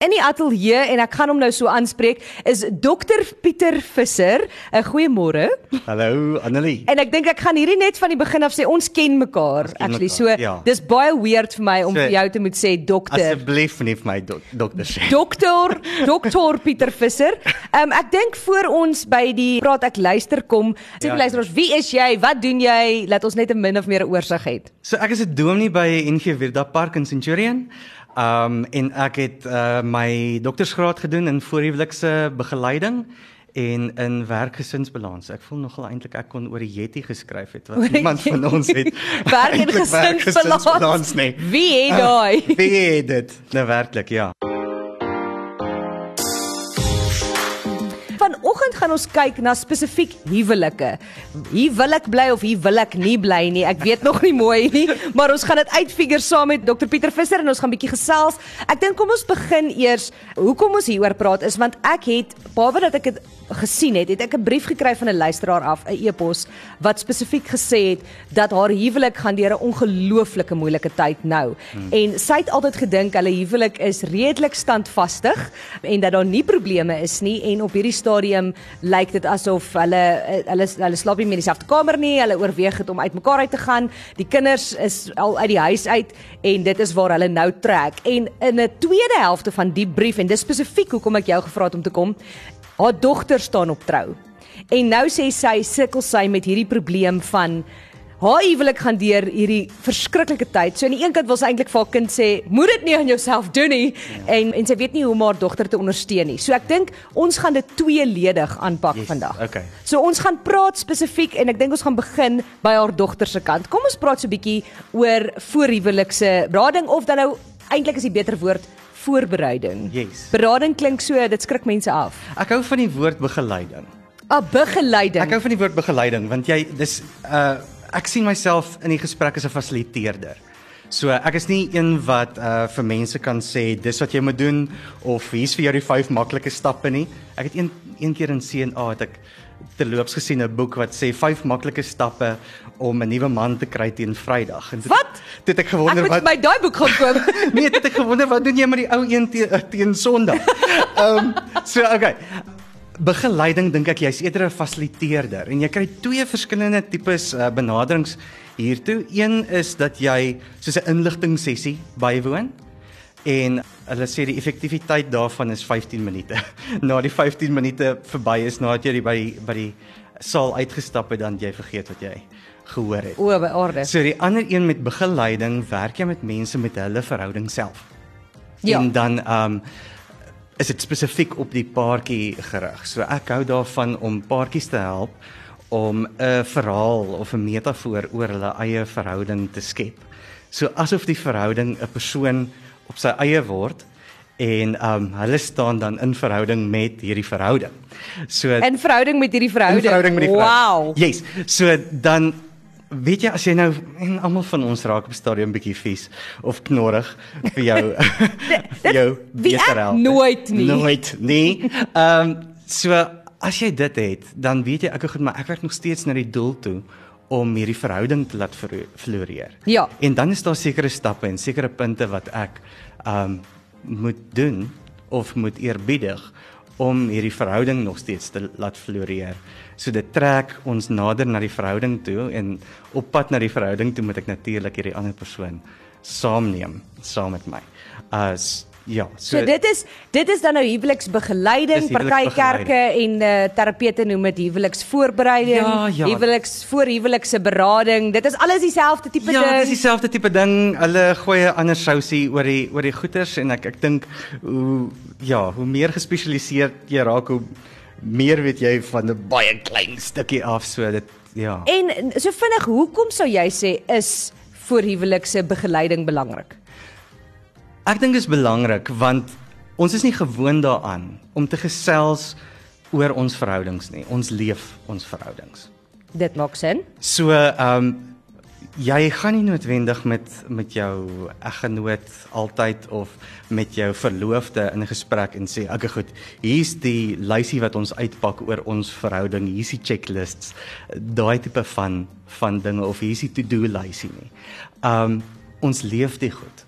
In die ateljee en ek gaan hom nou so aanspreek is Dr Pieter Visser. 'n Goeiemôre. Hallo Annelie. En ek dink ek gaan hierdie net van die begin af sê ons ken mekaar ken actually. mekaar, So ja. dis baie weird vir my om So, vir jou te moet sê dokter. Asseblief nie vir my dok dokter sê. Dokter, dokter Pieter Visser. Um, ek dink voor ons by die praat ek luister kom, sê Ja. luister ons, wie is jy? Wat doen jy? Laat ons net 'n min of meer oorsig het. So ek is 'n dominee by NG Virda Park in Centurion. Um en ek het uh, my doktorsgraad gedoen in voorhuwelikse begeleiding en in werkgesinsbalans. Ek voel nogal eintlik ek kon oor die Yeti geskryf het wat niemand van ons het. Werk en gesinsbalans. werkgesinsbalans nie. Wie het daai? Wie het dit? Nou werklik, ja. Gaan ons kyk na spesifiek huwelike. Hier wil ek bly of hier wil ek nie bly nie. Ek weet nog nie mooi nie, maar ons gaan dit uitfigure saam met Dr Pieter Visser en ons gaan bietjie gesels. Ek dink kom ons begin eers hoekom ons hieroor praat is want ek het behalwe dat ek dit gesien het, het ek 'n brief gekry van 'n luisteraar af, 'n e-pos wat spesifiek gesê het dat haar huwelik gaan deur 'n ongelooflike moeilike tyd nou. Hmm. En sy het altyd gedink hulle huwelik is redelik standvastig en dat daar nie probleme is nie en op hierdie stadium lyk dit asof hulle hulle hulle slaap nie meer in dieselfde kamer nie. Hulle oorweeg dit om uitmekaar uit te gaan. Die kinders is al uit die huis uit en dit is waar hulle nou trek. En in 'n tweede helfte van die brief en dis spesifiek hoekom ek jou gevra het om te kom. Haar dogter staan op trou. En nou sê sy sukkel sy met hierdie probleem van haar huwelik gaan deur hierdie verskriklike tyd. So aan die een kant wil sy eintlik vir haar kind sê, moed dit nie aan jouself doen nie. Ja. En en sy weet nie hoe om haar dogter te ondersteun nie. So ek dink ons gaan dit tweeledig aanpak Yes, vandag. okay. So ons gaan praat spesifiek en ek dink ons gaan begin by haar dogter se kant. Kom ons praat so 'n bietjie oor voorhuwelikse berading of dan nou eintlik is die beter woord voorbereiding. Yes. Berading klink so dit skrik mense af. Ek hou van die woord begeleiding. 'n Begeleiding. Ek hou van die woord begeleiding want jy dis uh ek sien myself in die gesprek as 'n fasiliteerder. So ek is nie een wat uh vir mense kan sê dis wat jy moet doen of hier's vir jou die vyf maklike stappe nie. Ek het een een keer in CNA het ek terloops gesien 'n boek wat sê vyf maklike stappe om 'n nuwe man te kry teen Vrydag. En toe- Wat? Het ek Ek gewonder moet wat my daai boek gaan koop. nee, het ek gewonder wat doen jy met die ou een teen, teen Sondag? Ehm um, so okay. Begeleiding dink ek jy's eerder 'n fasiliteerder en jy kry twee verskillende tipes uh, benaderings hiertoe. Een is dat jy soos 'n inligting sessie bywoon en hulle sê die effektiwiteit daarvan is 15 minute. Na die 15 minute verby is nadat jy by by die saal uitgestap het dan jy vergeet wat jy gehoor het. O, by orde. So die ander een met begeleiding werk jy met mense met hulle verhouding self. Ja. En dan ehm um, is dit spesifiek op die paartjie gerig. So ek hou daarvan om paartjies te help om 'n verhaal of 'n metafoor oor hulle eie verhouding te skep. So asof die verhouding 'n persoon op sy eie word en ehm um, hulle staan dan in verhouding met hierdie verhouding. So In verhouding met hierdie verhouding. In verhouding met die vrou. Wow. Yes. So dan weet jy as jy nou en almal van ons raak op stadium bietjie vies of knorrig vir jou vir jou beter help. nooit nie. Nooit nie. Ehm um, so as jy dit het, dan weet jy ek goed maar ek werk nog steeds na die doel toe om hierdie verhouding te laat floreer. Ja. En dan is daar sekere stappe en sekere punte wat ek ehm um, moet doen of moet eerbiedig om hierdie verhouding nog steeds te laat floreer. So dit trek ons nader na die verhouding toe en op pad na die verhouding toe moet ek natuurlik hierdie ander persoon saamneem saam met my. As ja, so, So dit is dit is dan nou huweliksbegeleiding, party kerke en uh, terapeute noem dit huweliksvoorbereiding, Ja, ja. huweliks voor huwelikse berading. Dit is alles dieselfde tipe Ja, ding. dis dieselfde tipe ding. Hulle gooi 'n ander sousie oor die oor die goeters en ek ek dink hoe ja, hoe meer gespesialiseerd jy raak, hoe meer weet jy van 'n baie klein stukkie af, so dit ja. En so vinnig, hoekom sou jy sê is voor huwelikse begeleiding belangrik? Ek dink dit is belangrik want ons is nie gewoond daaraan om te gesels oor ons verhoudings nie. Ons leef ons verhoudings. Dit maak sin. So ehm um, jy gaan nie noodwendig met met jou eggenoot altyd of met jou verloofde in 'n gesprek en sê, "Oké goed, hier's die lysie wat ons uitpak oor ons verhouding. Hier's die checklists." Daai tipe van van dinge of hier's die to-do lysie nie. Um ons leef dit goed.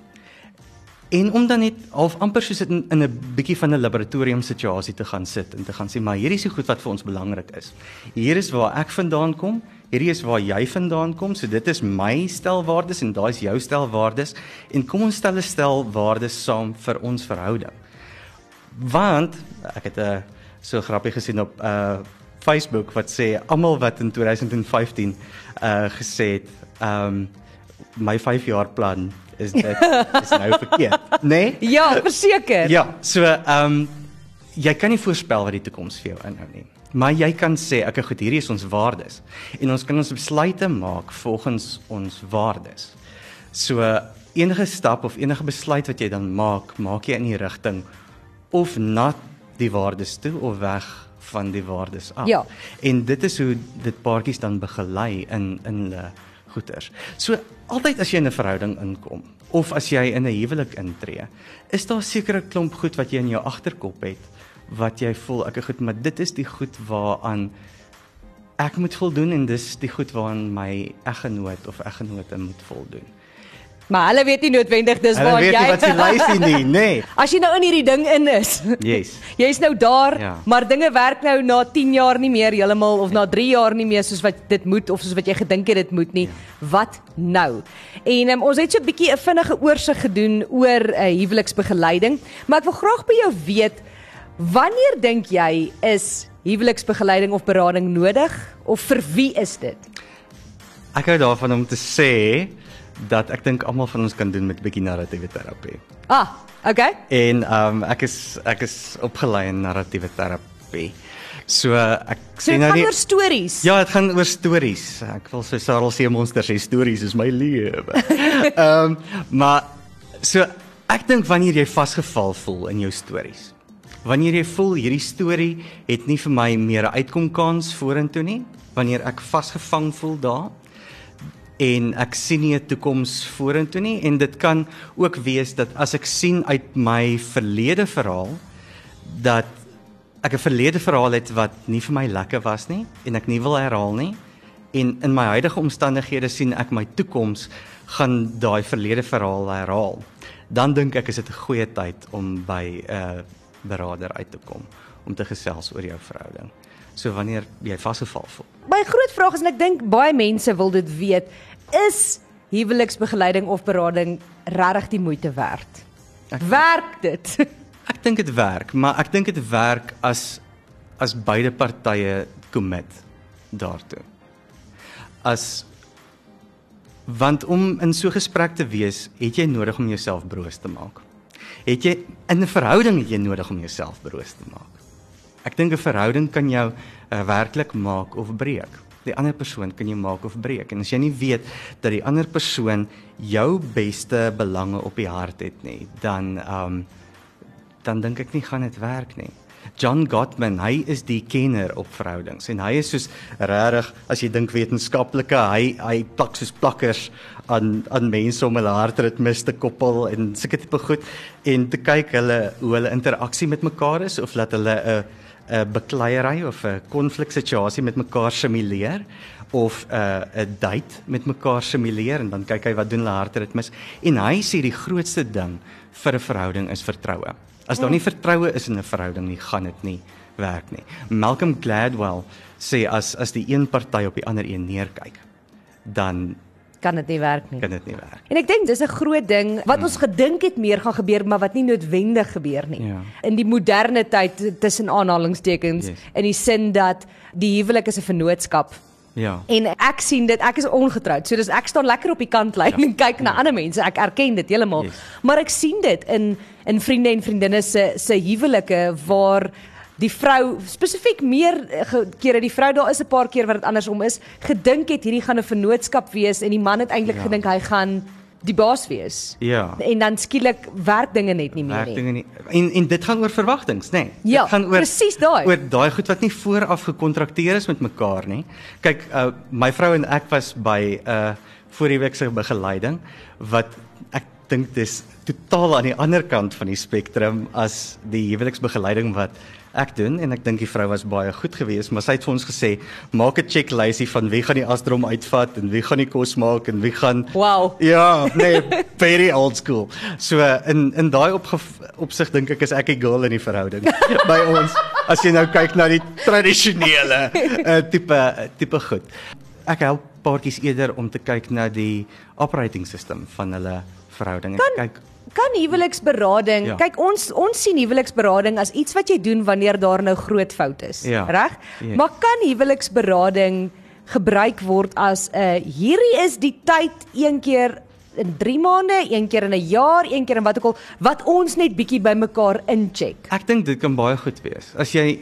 En om dan net half amper soos dit in, 'n bietjie van 'n laboratorium situasie te gaan sit en te gaan sê maar hierdie is die goed wat vir ons belangrik is. Hier is waar ek vandaan kom, hierdie is waar jy vandaan kom. So dit is my stelwaardes en daai is jou stelwaardes en kom ons stel 'n stelwaardes saam vir ons verhouding. Want ek het 'n uh, so grappie gesien op uh Facebook wat sê almal wat in 2015 uh gesê het um my 5 jaar plan is dit is nou verkeerd, né? Nee? Ja, verseker. Ja, so ehm um, jy kan nie voorspel wat die toekoms vir jou inhou nie. Maar jy kan sê, ek goed, hierdie is ons waardes en ons kan ons besluite maak volgens ons waardes. So enige stap of enige besluit wat jy dan maak, maak jy in die rigting of na die waardes toe of weg van die waardes af. Ja. En dit is hoe dit paartjies dan begelei in in hulle goeters. So altyd as jy in 'n verhouding inkom of as jy in 'n huwelik intree, is daar sekere klomp goed wat jy in jou agterkop het wat jy voel ek is goed, maar dit is die goed waaraan ek moet voldoen en dis die goed waaraan my eggenoot of eggenote moet voldoen. Maar hulle weet nie noodwendig dis Hulle waar weet jy nie wat jy luister nie, nê. Nee. As jy nou in hierdie ding in is. Yes. Jy's nou daar, Ja. maar dinge werk nou na 10 jaar nie meer heeltemal of na 3 jaar nie meer soos wat dit moet of soos wat jy gedink het dit moet nie. Ja. Wat nou? En um, ons het so 'n bietjie 'n vinnige oorsig gedoen oor 'n uh, huweliksbegeleiding, maar ek wil graag by jou weet wanneer dink jy is huweliksbegeleiding of berading nodig of vir wie is dit? Ek hou daarvan om te sê dat ek dink almal van ons kan doen met 'n bietjie narratiewe terapie. Ah, okay. En ehm um, ek is ek is opgelei in narratiewe terapie. So ek So sê nou gaan nie oor stories. Ja, dit gaan oor stories. Ek wil so Sarel se monsters sê stories is my lewe. Ehm um, maar so ek dink wanneer jy vasgeval voel in jou stories. Wanneer jy voel hierdie storie het nie vir my meer 'n uitkomkans vorentoe nie, wanneer ek vasgevang voel daar en ek sien nie 'n toekoms vorentoe nie en dit kan ook wees dat as ek sien uit my verlede verhaal dat ek 'n verlede verhaal het wat nie vir my lekker was nie en ek nie wil herhaal nie en in my huidige omstandighede sien ek my toekoms gaan daai verlede verhaal herhaal dan dink ek is dit 'n goeie tyd om by 'n uh, beraader uit te kom om te gesels oor jou verhouding. So wanneer jy vasgeval voel. My groot vraag is en ek dink baie mense wil dit weet, is huweliksbegeleiding of berading regtig die moeite werd? Ek- Werk dit? Ek dink dit werk, maar ek dink dit werk as as beide partye commit daartoe. As want om in so 'n gesprek te wees, het jy nodig om jouself broos te maak. Het jy in 'n verhouding het jy nodig om jouself broos te maak. Ek dink 'n verhouding kan jou uh, werklik maak of breek. Die ander persoon kan jou maak of breek. En as jy nie weet dat die ander persoon jou beste belange op die hart het nie, dan um dan dink ek nie gaan dit werk nie. John Gottman, hy is die kenner op verhoudings en hy is soos regtig as jy dink wetenskaplike, hy hy plak soos plakkers aan aan mense om hulle hartritmes te koppel en sulke tipe goed en te kyk hulle hoe hulle interaksie met mekaar is of laat hulle 'n 'n bekleierery of 'n konfliksituasie met mekaar simuleer of 'n uh, 'n date met mekaar simuleer en dan kyk hy wat doen hulle hartritmes en hy sê die grootste ding vir 'n verhouding is vertroue. As daar nie vertroue is in 'n verhouding nie, gaan dit nie werk nie. Malcolm Gladwell sê as as die een party op die ander een neerkyk, dan kan dit nie werk nie. kan dit nie werk. En ek dink dis 'n groot ding wat ons gedink het meer gaan gebeur, maar wat nie noodwendig gebeur nie. Ja. In die moderne tyd tussen aanhalingstekens Yes. in die sin dat die huwelik is 'n vennootskap. Ja. En ek sien dit, ek is ongetroud. So dis ek staan lekker op die kantlyn ja. en kyk na ander mense. Ek erken dit heeltemal. Yes. Maar ek sien dit in in vriende en vriendinne se se huwelike waar die vrou spesifiek meer eh, kere die vrou daar is 'n paar keer wat dit andersom is gedink het hierdie gaan 'n vennootskap wees en die man het eintlik ja. Gedink hy gaan die baas wees. Ja. En dan skielik werk dinge net nie meer werk nie. dinge nie. En en dit gaan oor verwagtinge, nê? Nee. Ja, dit gaan oor presies daai. Oor daai goed wat nie vooraf gekontrakteer is met mekaar nie. Kyk, uh, my vrou en ek was by 'n uh, voorweekse begeleiding wat ek dink dis totaal aan die ander kant van die spektrum as die huweliksbegeleiding wat ek doen en ek dink die vrou was baie goed geweest, maar sy het vir ons gesê, maak 'n checklysie van wie gaan die asdrom uitvat en wie gaan die kos maak en wie gaan Wow. Ja, nee, very old school. So in in daai opsig dink ek is ek die girl in die verhouding by ons. As jy nou kyk na die tradisionele uh, tipe tipe goed. Ek help paartjies eerder om te kyk na die operating system van hulle verhouding. Ek kyk Kan huweliksberading, Ja. kyk ons ons sien huweliksberading as iets wat jy doen wanneer daar nou groot fout is, Ja. reg? Ja. Maar kan huweliksberading gebruik word as 'n uh, hierdie is die tyd een keer in 3 maande, een keer in 'n jaar, een keer in wat ook al wat ons net bietjie by mekaar incheck. ek dink dit kan baie goed wees. As jy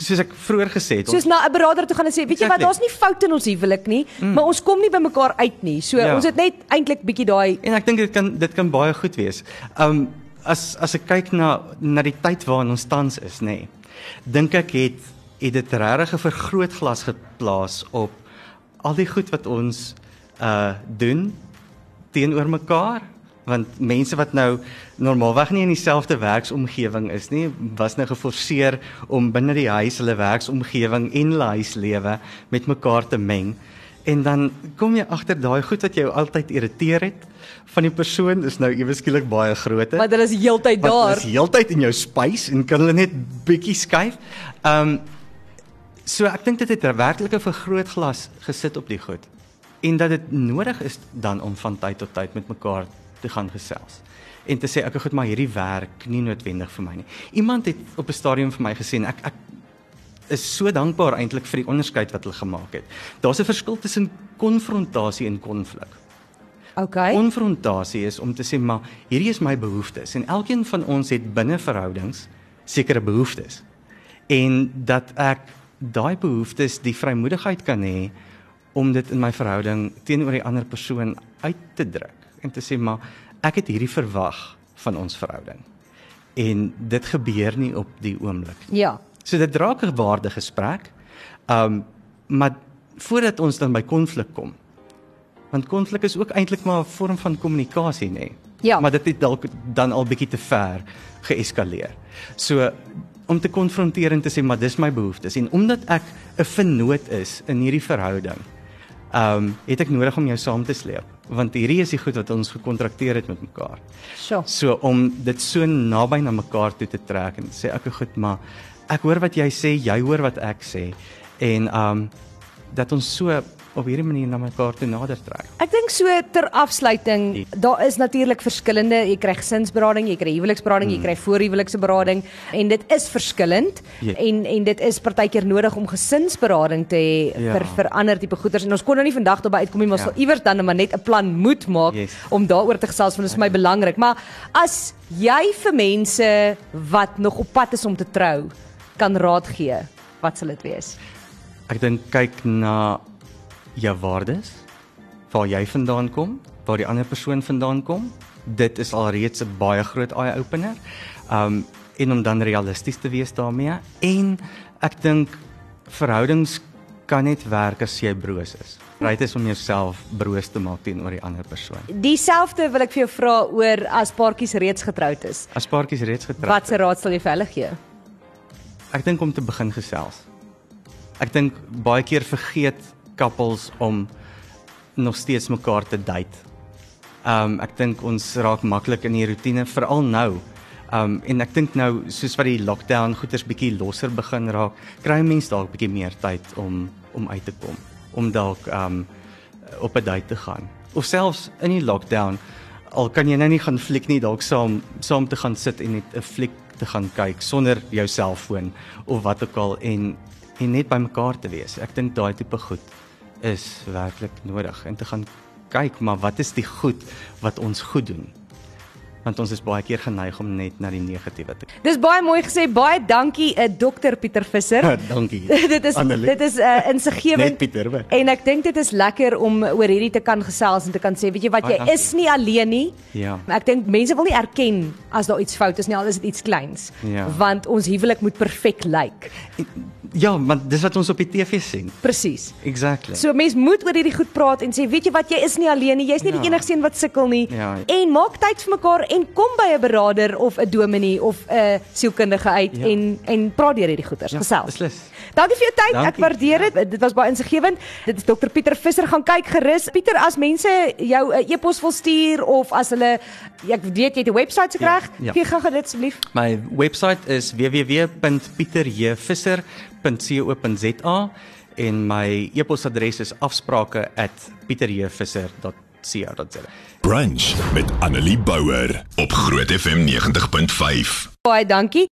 soos ek vroeër gesê het, Soos na 'n beraader toe gaan en sê, weet jy wat, Exactly. daar's nie foute in ons huwelik nie, mm. maar ons kom nie by mekaar uit nie. So Ja. ons het net eintlik bietjie daai En ek dink dit kan dit kan baie goed wees. Um as as ek kyk na na die tyd waarin ons tans is, nê. Nee, dink ek het het dit regtig 'n vergrootglas geplaas op al die goed wat ons uh doen teenoor mekaar want mense wat nou normaalweg nie in dieselfde werksomgewing is nie was nou geforseer om binne die huis hulle werksomgewing en hulle huislewe met mekaar te meng en dan kom jy agter daai goed wat jou altyd irriteer het van die persoon is nou ewe skielik baie groter want hulle is heeltyd daar. hulle is heeltyd in jou spys en kan hulle net bietjie skuif. Um so ek dink dit het 'n werklike vergrootglas gesit op die goed en dat dit nodig is dan om van tyd tot tyd met mekaar te gaan gesels en te sê ek goed maar hierdie werk nie noodwendig vir my nie. Iemand het op 'n stadium vir my gesê en ek ek is so dankbaar eintlik vir die onderskeid wat hulle gemaak het. Daar's 'n verskil tussen konfrontasie en konflik. Okay. Konfrontasie is om te sê maar hierdie is my behoeftes en elkeen van ons het binne verhoudings sekere behoeftes. En dat ek daai behoeftes die vrymoedigheid kan hê om dit in my verhouding teenoor die ander persoon uit te druk en te sê maar ek het hierdie verwag van ons verhouding. En dit gebeur nie op die oomblik nie. Ja. So dit draak 'n waarde gesprek. Um maar voordat ons dan by konflik kom. Want konflik is ook eintlik maar 'n vorm van kommunikasie, nê. Ja. Maar dit het dalk dan al bietjie te ver geeskaleer. So om te konfronteer en te sê maar dis my behoeftes en omdat ek 'n vennoot is in hierdie verhouding, um het ek nodig om jou saam te sleep want hierdie is die goed wat ons gekontrakteer het met mekaar. Sjoe. So om dit so naby na mekaar toe te trek en sê ek goed, maar ek hoor wat jy sê, jy hoor wat ek sê en um dat ons so op hierdie manier na mekaar toe nader trek. Ek dink so ter afsluiting, Ja. daar is natuurlik verskillende, jy kry gesinsberading, jy kry huweliksberading, Hmm. jy kry voorhuwelikse berading en dit is verskillend Ja. en en dit is partykeer nodig om gesinsberading te hê Ja. vir vir ander tipe goeders en ons kon nou nie vandag daarby uitkom nie, maar Ja. sal iewers dan maar net 'n plan moet maak Yes. om daaroor te gesels want dit is vir my belangrik. Maar as jy vir mense wat nog op pad is om te trou, kan raad gee, wat sal dit wees? Ek dink kyk na jou waardes, waar jy vandaan kom, waar die ander persoon vandaan kom. Dit is alreeds 'n baie groot eye opener. Um en om dan realisties te wees daarmee en ek dink verhoudings kan net werk as jy broos is. Ryk is om jouself broos te maak teenoor die ander persoon. Dieselfde wil ek vir jou vra oor as paartjies reeds getroud is. As paartjies reeds getroud Wat se raad sal jy vir hulle gee? Ek dink om te begin gesels. Ek dink baie keer vergeet couples om nog steeds mekaar te date. Um ek dink ons raak maklik in die rotine veral nou. Um en ek dink nou soos wat die lockdown goeters bietjie losser begin raak, kry mense dalk bietjie meer tyd om om uit te kom, om dalk um op 'n date te gaan. Of selfs in die lockdown al kan jy nou nie gaan fliek nie, dalk saam saam te gaan sit en net 'n fliek te gaan kyk sonder jou selfoon of wat ook al en en net by mekaar te wees. Ek dink daai tipe goed is werklik nodig. En te gaan kyk maar wat is die goed wat ons goed doen want ons is baie keer geneig om net na die negatiewe te kyk. Dis baie mooi gesê. Baie dankie, uh, Dr Pieter Visser. Dankie. dit is Annelie. dit is uh, insiggewend Net Pieter, hoor. En ek dink dit is lekker om oor hierdie te kan gesels en te kan sê, weet jy wat, Baie jy dankie. is nie alleen nie. Ja. Ek dink mense wil nie erken as daar iets fout is nie, al is dit iets kleins. Ja. Want ons huwelik moet perfek lyk. Ja, want dis wat ons op die TV sien. Presies. Exactly. So mens moet oor hierdie goed praat en sê, weet jy wat, jy is nie alleen nie. Jy's nie die Ja. enigste een wat sukkel nie. Ja. En maak tyd vir mekaar en kom by 'n beraader of 'n dominee of 'n sielkundige uit Ja. en en praat deur hierdie goeters. Ja, Gesels. beslis. Dankie vir jou tyd. Ek Dankie. waardeer dit. Dit was baie insiggewend. Dit is Dr Pieter Visser gaan kyk gerus. Pieter, as mense jou 'n e-pos wil stuur of as hulle ek weet jy het 'n webwerf gekry, ja. gee gou dit asseblief. My webwerf is www.pieterjvisser.co.za en my e-posadres is afsprake@pieterjvisser.co.za. Brunch met Annelie Bouwer op Groot FM 90.5. Baie dankie.